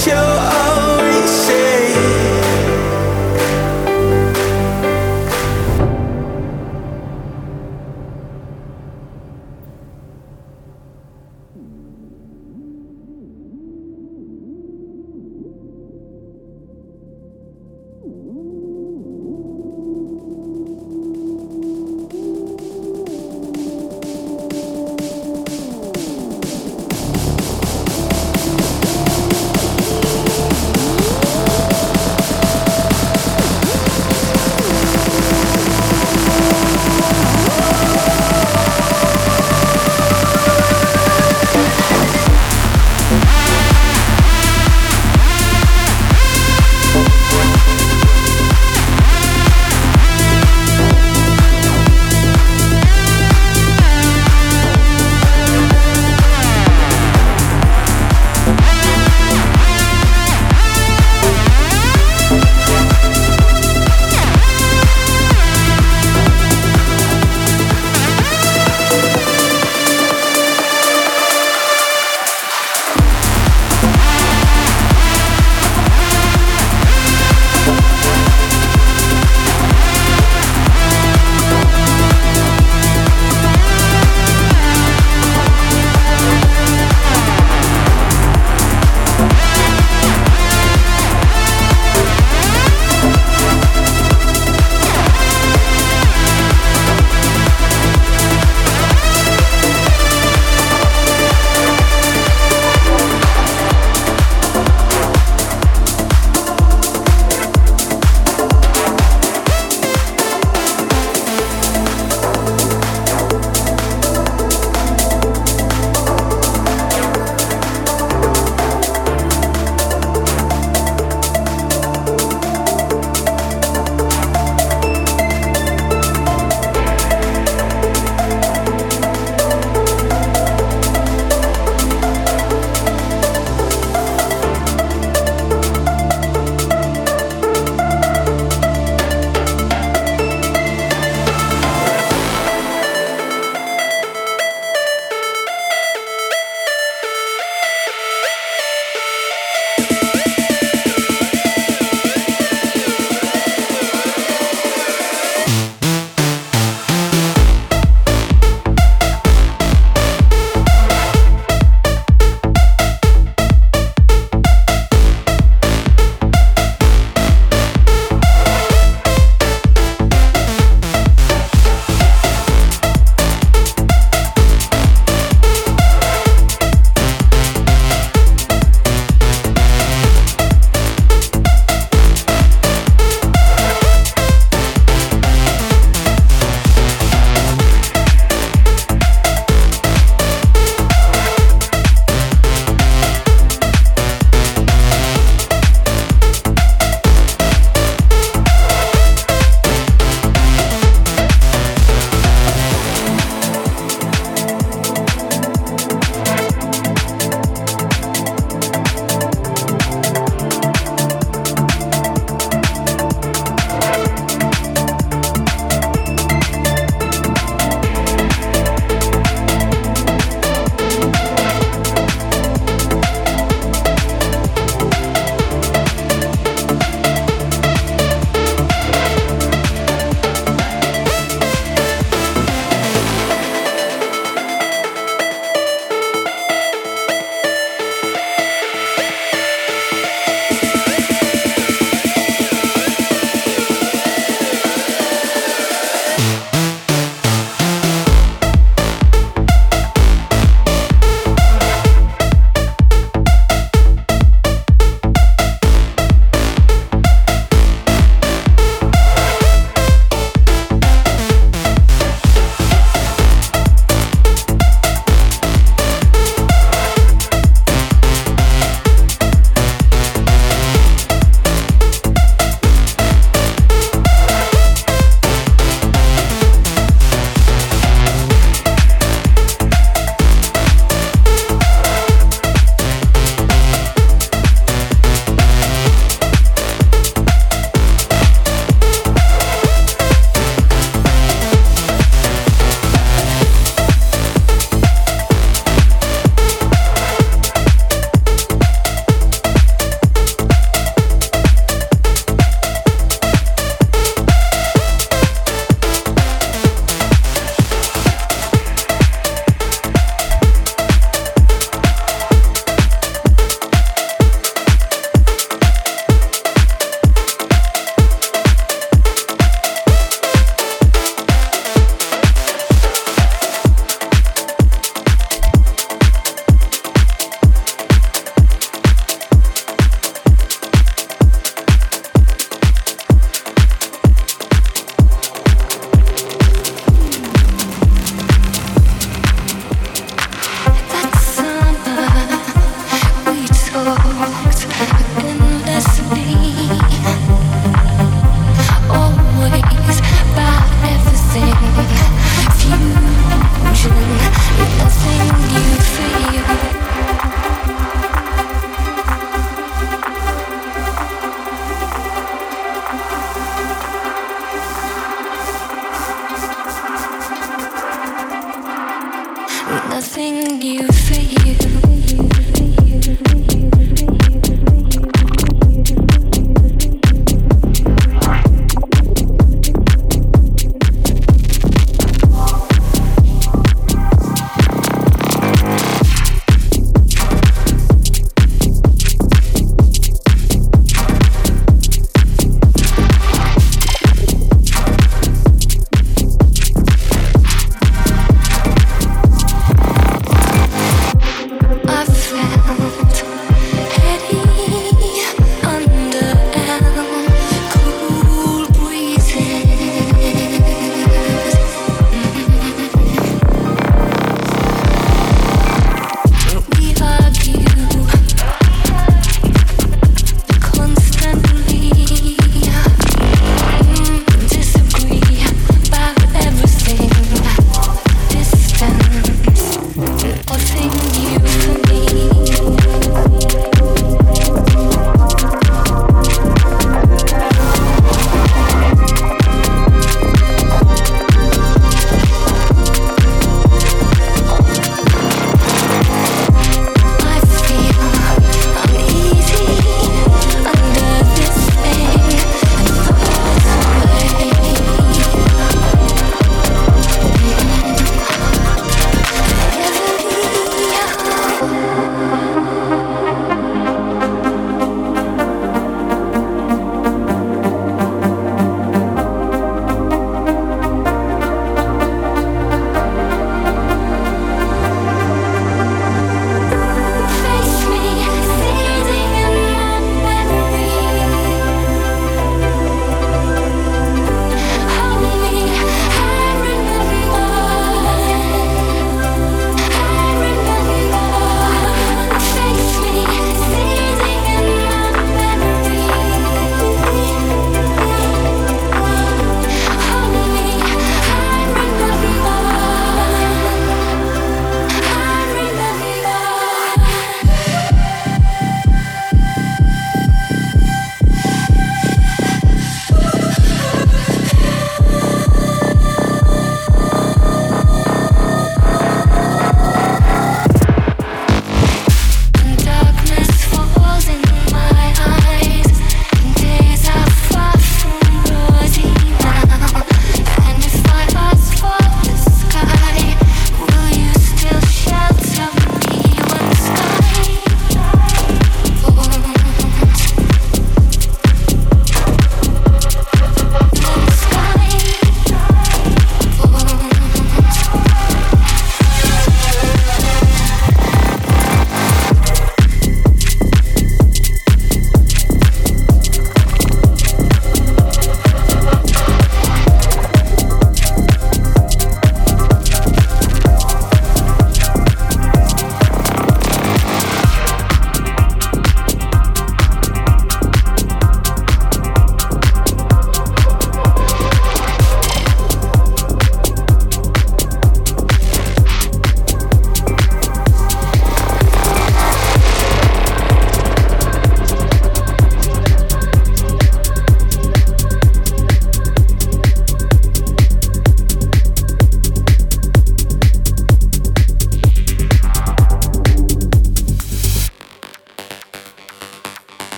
show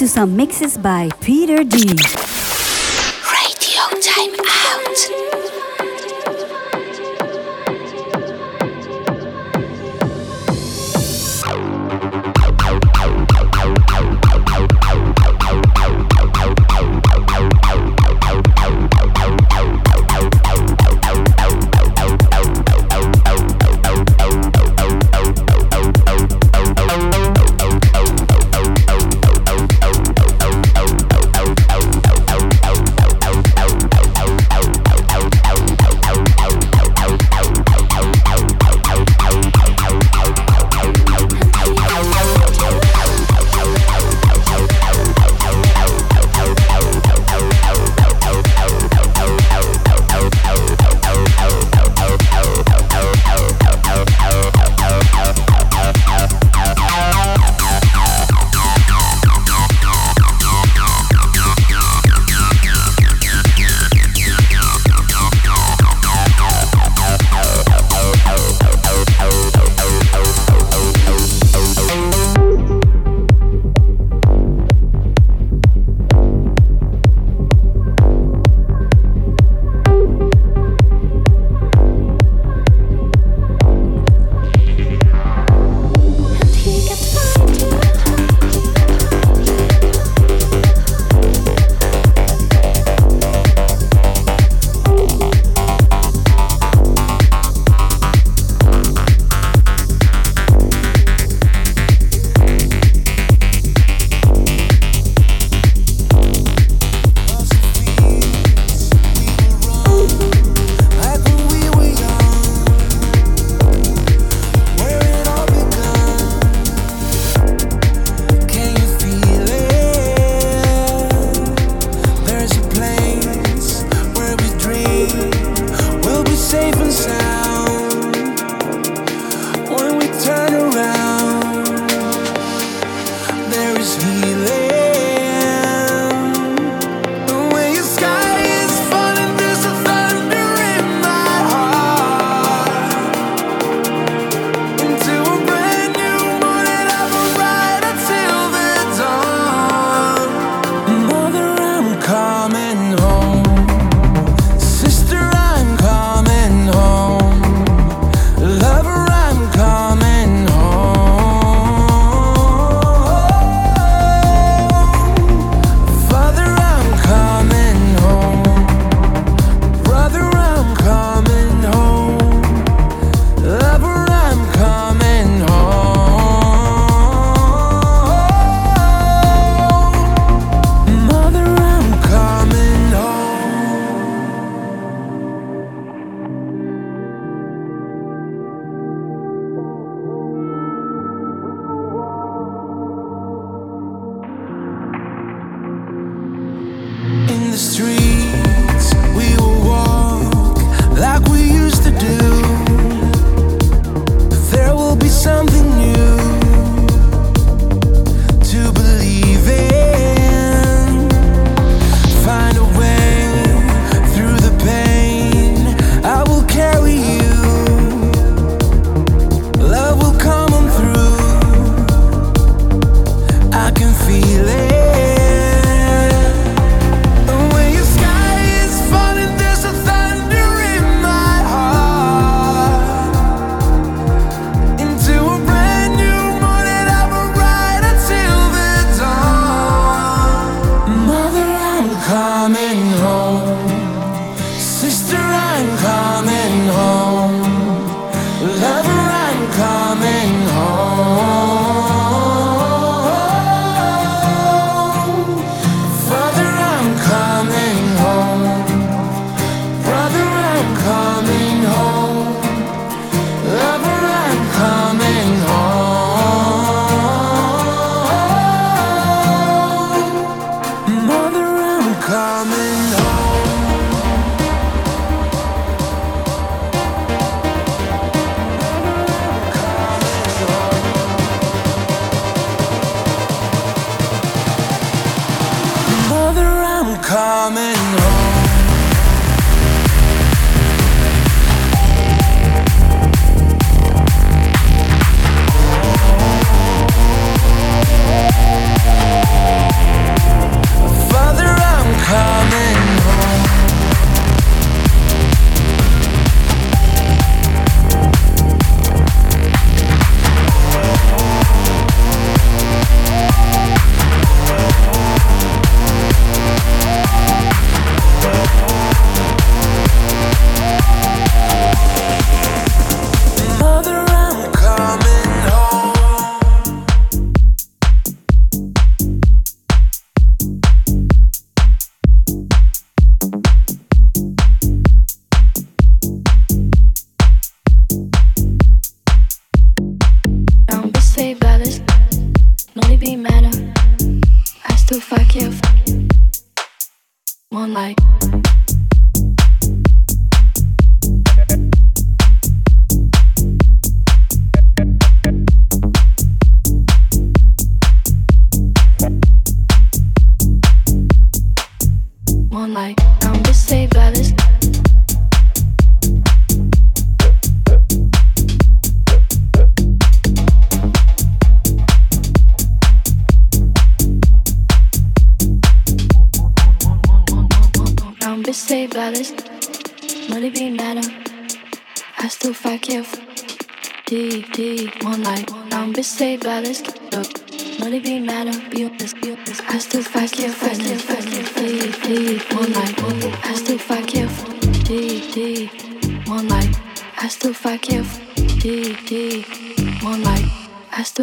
to some mixes by Peter D.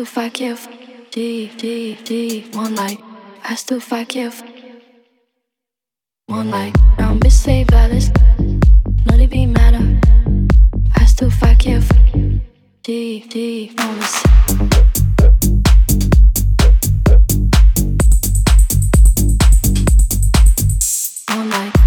fuck you, G, G, G, one night. I still fuck you, one night. Now misbehave, Alice, none it be matter. I still fuck you, G, G, promise. One night.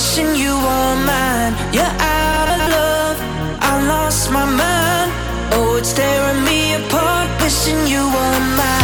wishing you were mine. You're out of love, I lost my mind. Oh, it's tearing me apart, wishing you were mine.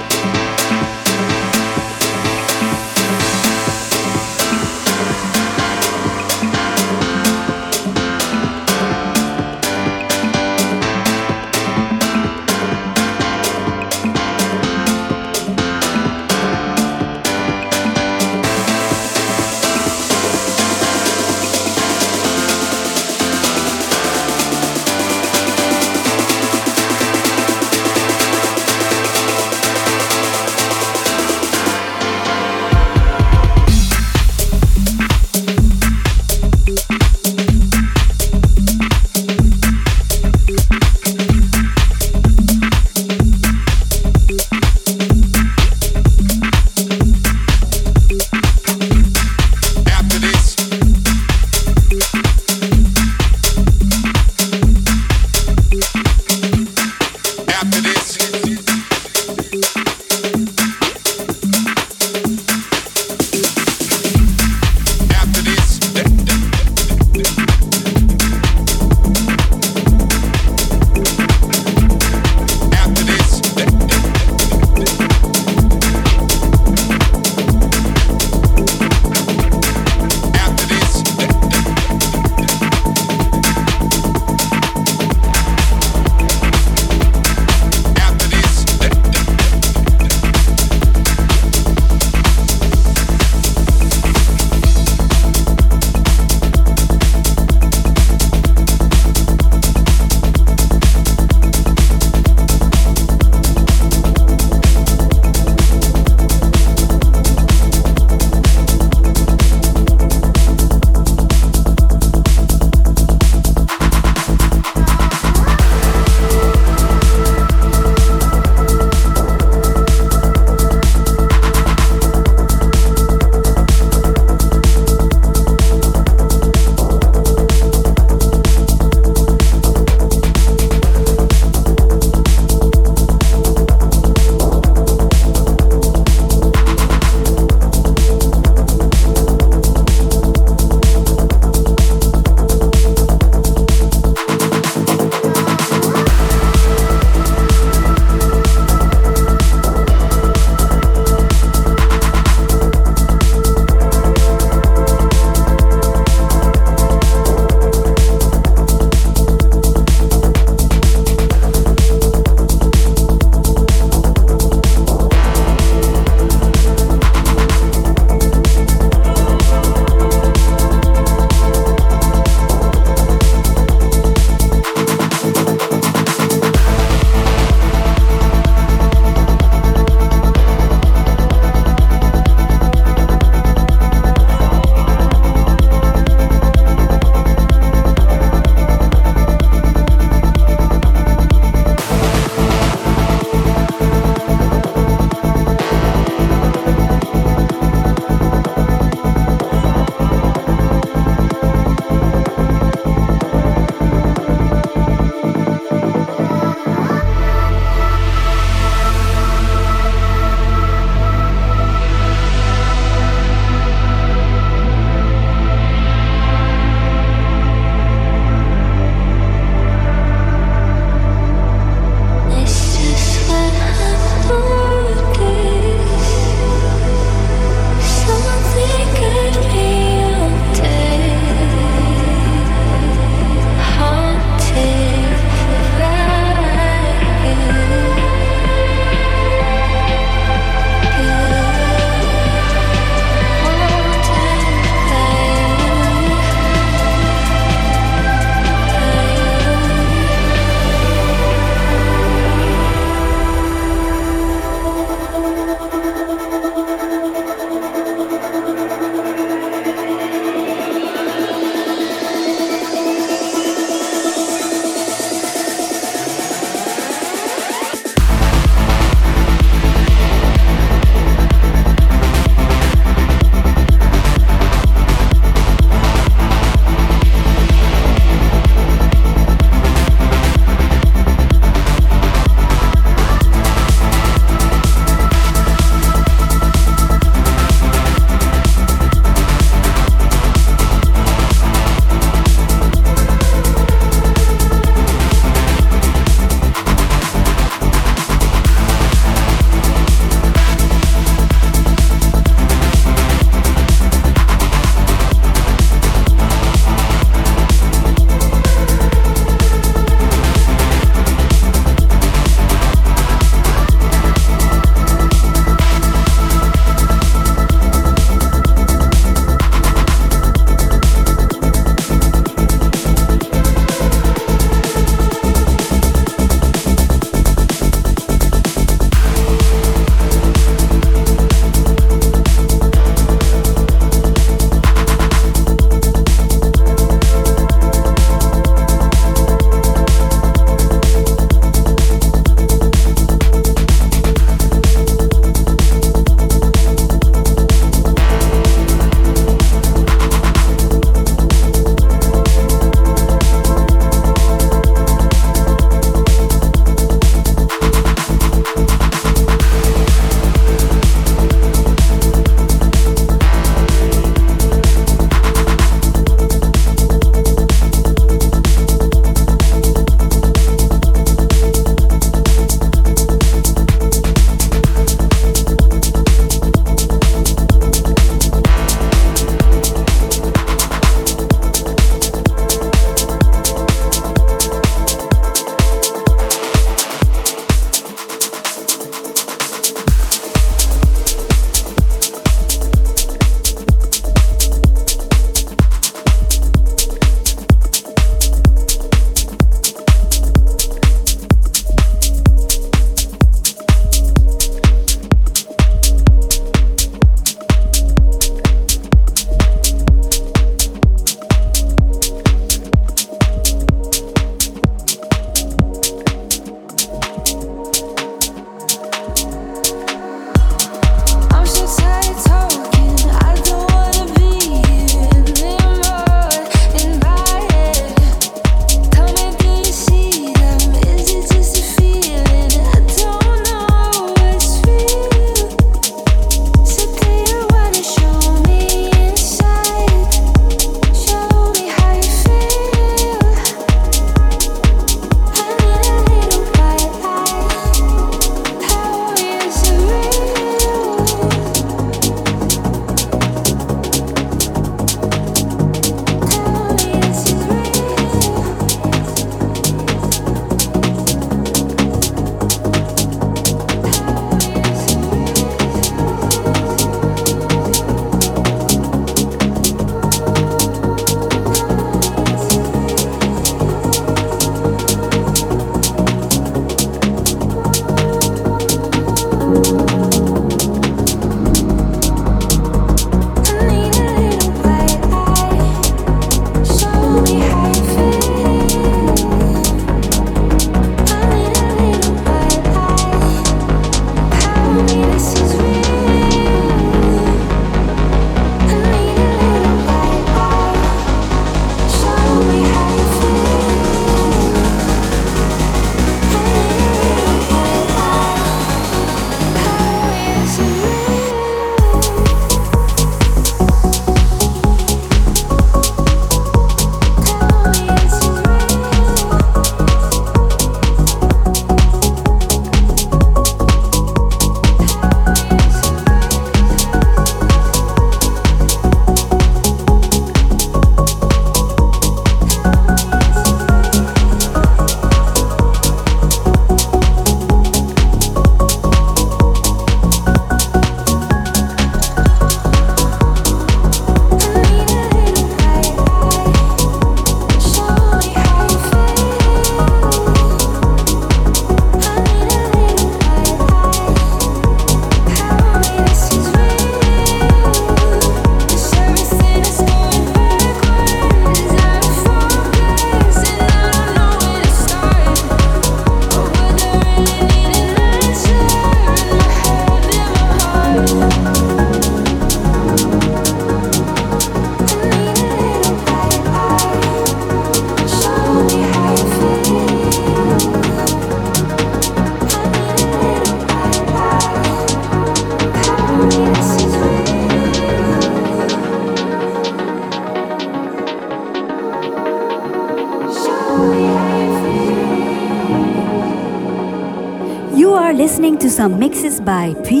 By Peter